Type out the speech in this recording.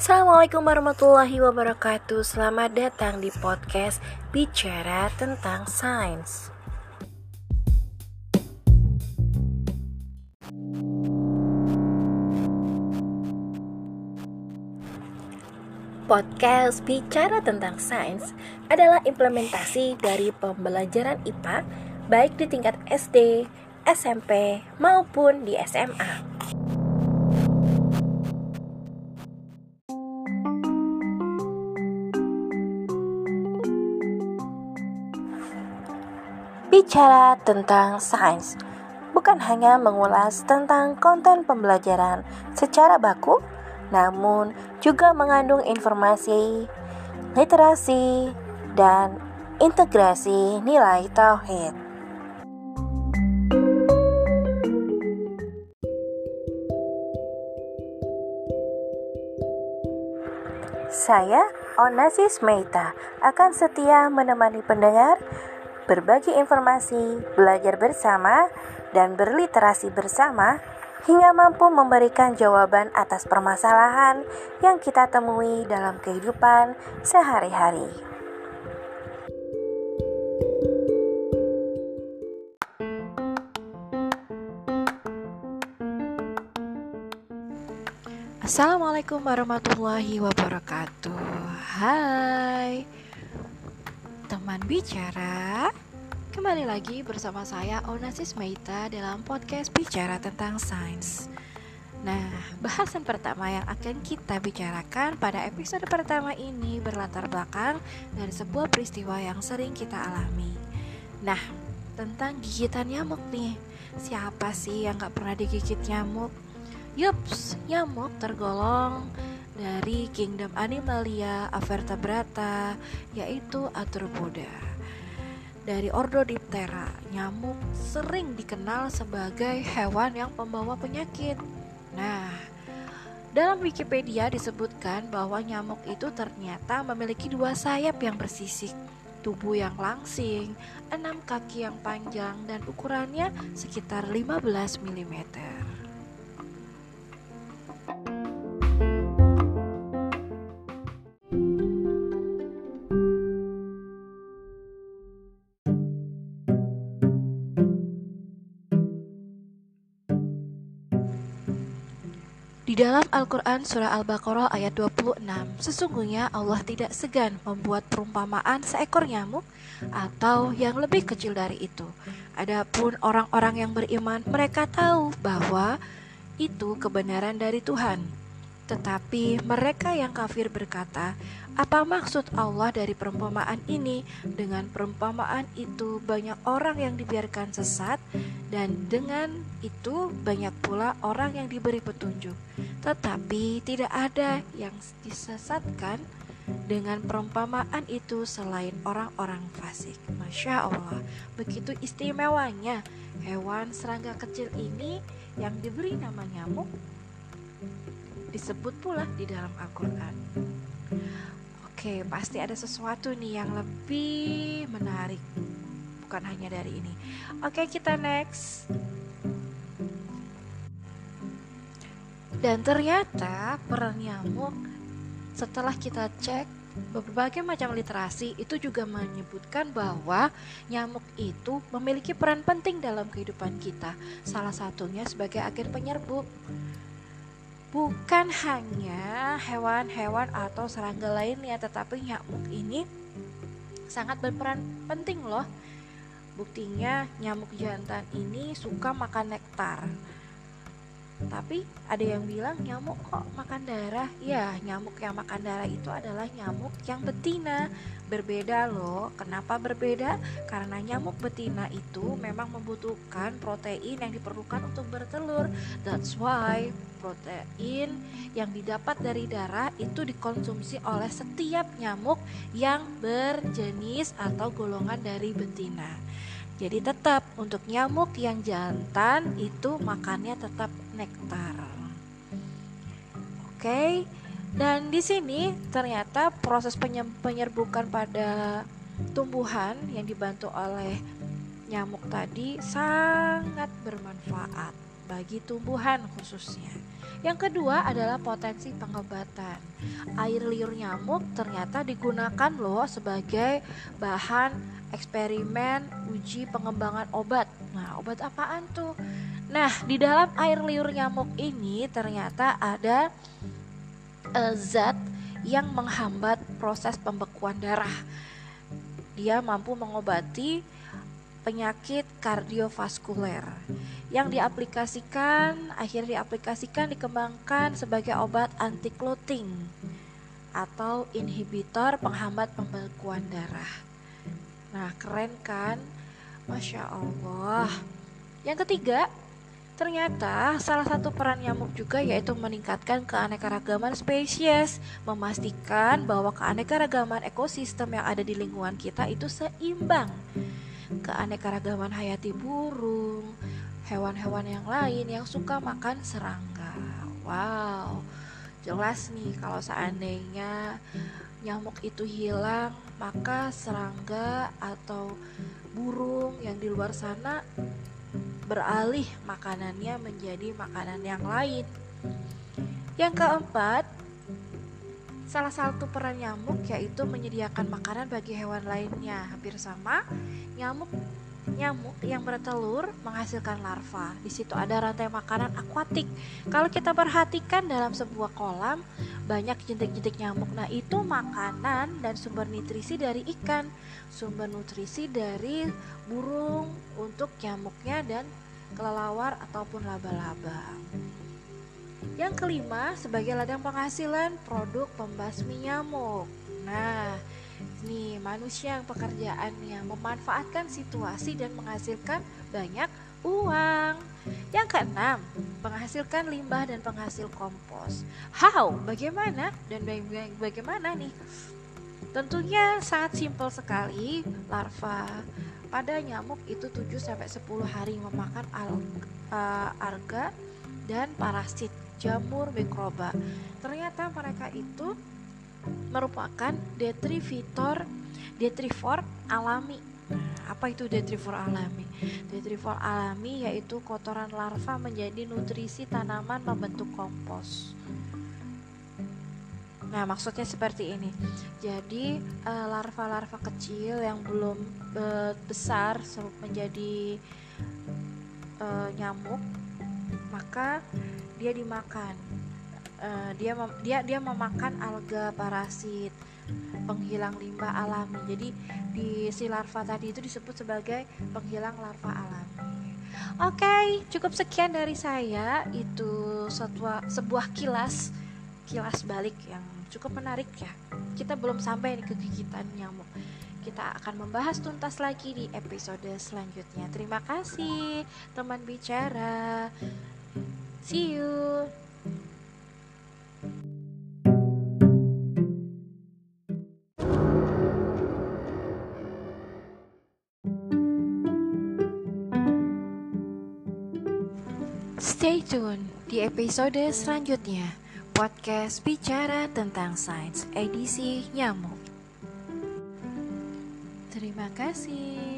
Assalamualaikum warahmatullahi wabarakatuh Selamat datang di podcast Bicara tentang Sains Podcast Bicara tentang Sains adalah implementasi dari pembelajaran IPA baik di tingkat SD, SMP, maupun di SMA. Bicara tentang sains bukan hanya mengulas tentang konten pembelajaran secara baku, namun juga mengandung informasi, literasi, dan integrasi nilai tauhid. Saya, Onasis Meita, akan setia menemani pendengar berbagi informasi, belajar bersama, dan berliterasi bersama hingga mampu memberikan jawaban atas permasalahan yang kita temui dalam kehidupan sehari-hari. Assalamualaikum warahmatullahi wabarakatuh. Hai teman bicara. Kembali lagi bersama saya Onasis Meita dalam podcast Bicara tentang Sains. Nah, bahasan pertama yang akan kita bicarakan pada episode pertama ini berlatar belakang dari sebuah peristiwa yang sering kita alami. Nah, tentang gigitan nyamuk nih. Siapa sih yang gak pernah digigit nyamuk? Yups, nyamuk tergolong dari kingdom Animalia Avertebrata yaitu Arthropoda. Dari ordo Diptera, nyamuk sering dikenal sebagai hewan yang pembawa penyakit. Nah, dalam Wikipedia disebutkan bahwa nyamuk itu ternyata memiliki dua sayap yang bersisik, tubuh yang langsing, enam kaki yang panjang dan ukurannya sekitar 15 mm. Di dalam Al-Quran Surah Al-Baqarah ayat 26 Sesungguhnya Allah tidak segan membuat perumpamaan seekor nyamuk Atau yang lebih kecil dari itu. Adapun orang-orang yang beriman Mereka tahu bahwa itu kebenaran dari Tuhan Tetapi mereka yang kafir berkata apa maksud Allah dari perumpamaan ini? Dengan perumpamaan itu banyak orang yang dibiarkan sesat dan dengan itu banyak pula orang yang diberi petunjuk. Tetapi tidak ada yang disesatkan dengan perumpamaan itu selain orang-orang fasik. Masya Allah, begitu istimewanya hewan serangga kecil ini yang diberi nama nyamuk disebut pula di dalam Al-Quran. Oke, pasti ada sesuatu nih yang lebih menarik. Bukan hanya dari ini. Oke, kita next. Dan ternyata peran nyamuk setelah kita cek berbagai macam literasi itu juga menyebutkan bahwa nyamuk itu memiliki peran penting dalam kehidupan kita. Salah satunya sebagai agen penyerbuk bukan hanya hewan-hewan atau serangga lainnya tetapi nyamuk ini sangat berperan penting loh. Buktinya nyamuk jantan ini suka makan nektar tapi ada yang bilang nyamuk kok makan darah. Ya nyamuk yang makan darah itu adalah nyamuk yang betina. Berbeda loh. Kenapa berbeda? Karena nyamuk betina itu memang membutuhkan protein yang diperlukan untuk bertelur. That's why protein yang didapat dari darah itu dikonsumsi oleh setiap nyamuk yang berjenis atau golongan dari betina. Jadi tetap untuk nyamuk yang jantan itu makannya tetap nektar. Oke. Dan di sini ternyata proses penyerbukan pada tumbuhan yang dibantu oleh nyamuk tadi sangat bermanfaat. Bagi tumbuhan khususnya. Yang kedua adalah potensi pengobatan. Air liur nyamuk ternyata digunakan loh sebagai bahan eksperimen uji pengembangan obat. Nah, obat apaan tuh? Nah, di dalam air liur nyamuk ini ternyata ada uh, zat yang menghambat proses pembekuan darah. Dia mampu mengobati penyakit kardiovaskuler yang diaplikasikan akhirnya diaplikasikan dikembangkan sebagai obat anti clotting atau inhibitor penghambat pembekuan darah. Nah, keren kan? Masya Allah. Yang ketiga, ternyata salah satu peran nyamuk juga yaitu meningkatkan keanekaragaman spesies, memastikan bahwa keanekaragaman ekosistem yang ada di lingkungan kita itu seimbang keanekaragaman hayati burung, hewan-hewan yang lain yang suka makan serangga. Wow, jelas nih kalau seandainya nyamuk itu hilang, maka serangga atau burung yang di luar sana beralih makanannya menjadi makanan yang lain. Yang keempat, Salah satu peran nyamuk yaitu menyediakan makanan bagi hewan lainnya. Hampir sama, nyamuk nyamuk yang bertelur menghasilkan larva. Di situ ada rantai makanan akuatik. Kalau kita perhatikan dalam sebuah kolam, banyak jentik-jentik nyamuk. Nah, itu makanan dan sumber nutrisi dari ikan, sumber nutrisi dari burung untuk nyamuknya dan kelelawar ataupun laba-laba. Yang kelima, sebagai ladang penghasilan produk pembasmi nyamuk. Nah, nih manusia yang pekerjaannya memanfaatkan situasi dan menghasilkan banyak uang. Yang keenam, menghasilkan limbah dan penghasil kompos. How? Bagaimana? Dan bagaimana nih? Tentunya sangat simpel sekali. Larva pada nyamuk itu 7 sampai 10 hari memakan alga, alga dan parasit jamur mikroba. Ternyata mereka itu merupakan detrivitor detrivor alami. Apa itu detrivor alami? Detrivor alami yaitu kotoran larva menjadi nutrisi tanaman membentuk kompos. Nah, maksudnya seperti ini. Jadi, eh, larva-larva kecil yang belum uh, besar menjadi uh, nyamuk, maka dia dimakan. Uh, dia dia dia memakan alga parasit penghilang limbah alami. Jadi di si larva tadi itu disebut sebagai penghilang larva alami. Oke okay, cukup sekian dari saya. Itu sebuah sebuah kilas kilas balik yang cukup menarik ya. Kita belum sampai ke gigitan nyamuk kita akan membahas tuntas lagi di episode selanjutnya. Terima kasih, teman bicara. See you. Stay tune di episode selanjutnya podcast bicara tentang sains edisi nyamuk. Terima kasih.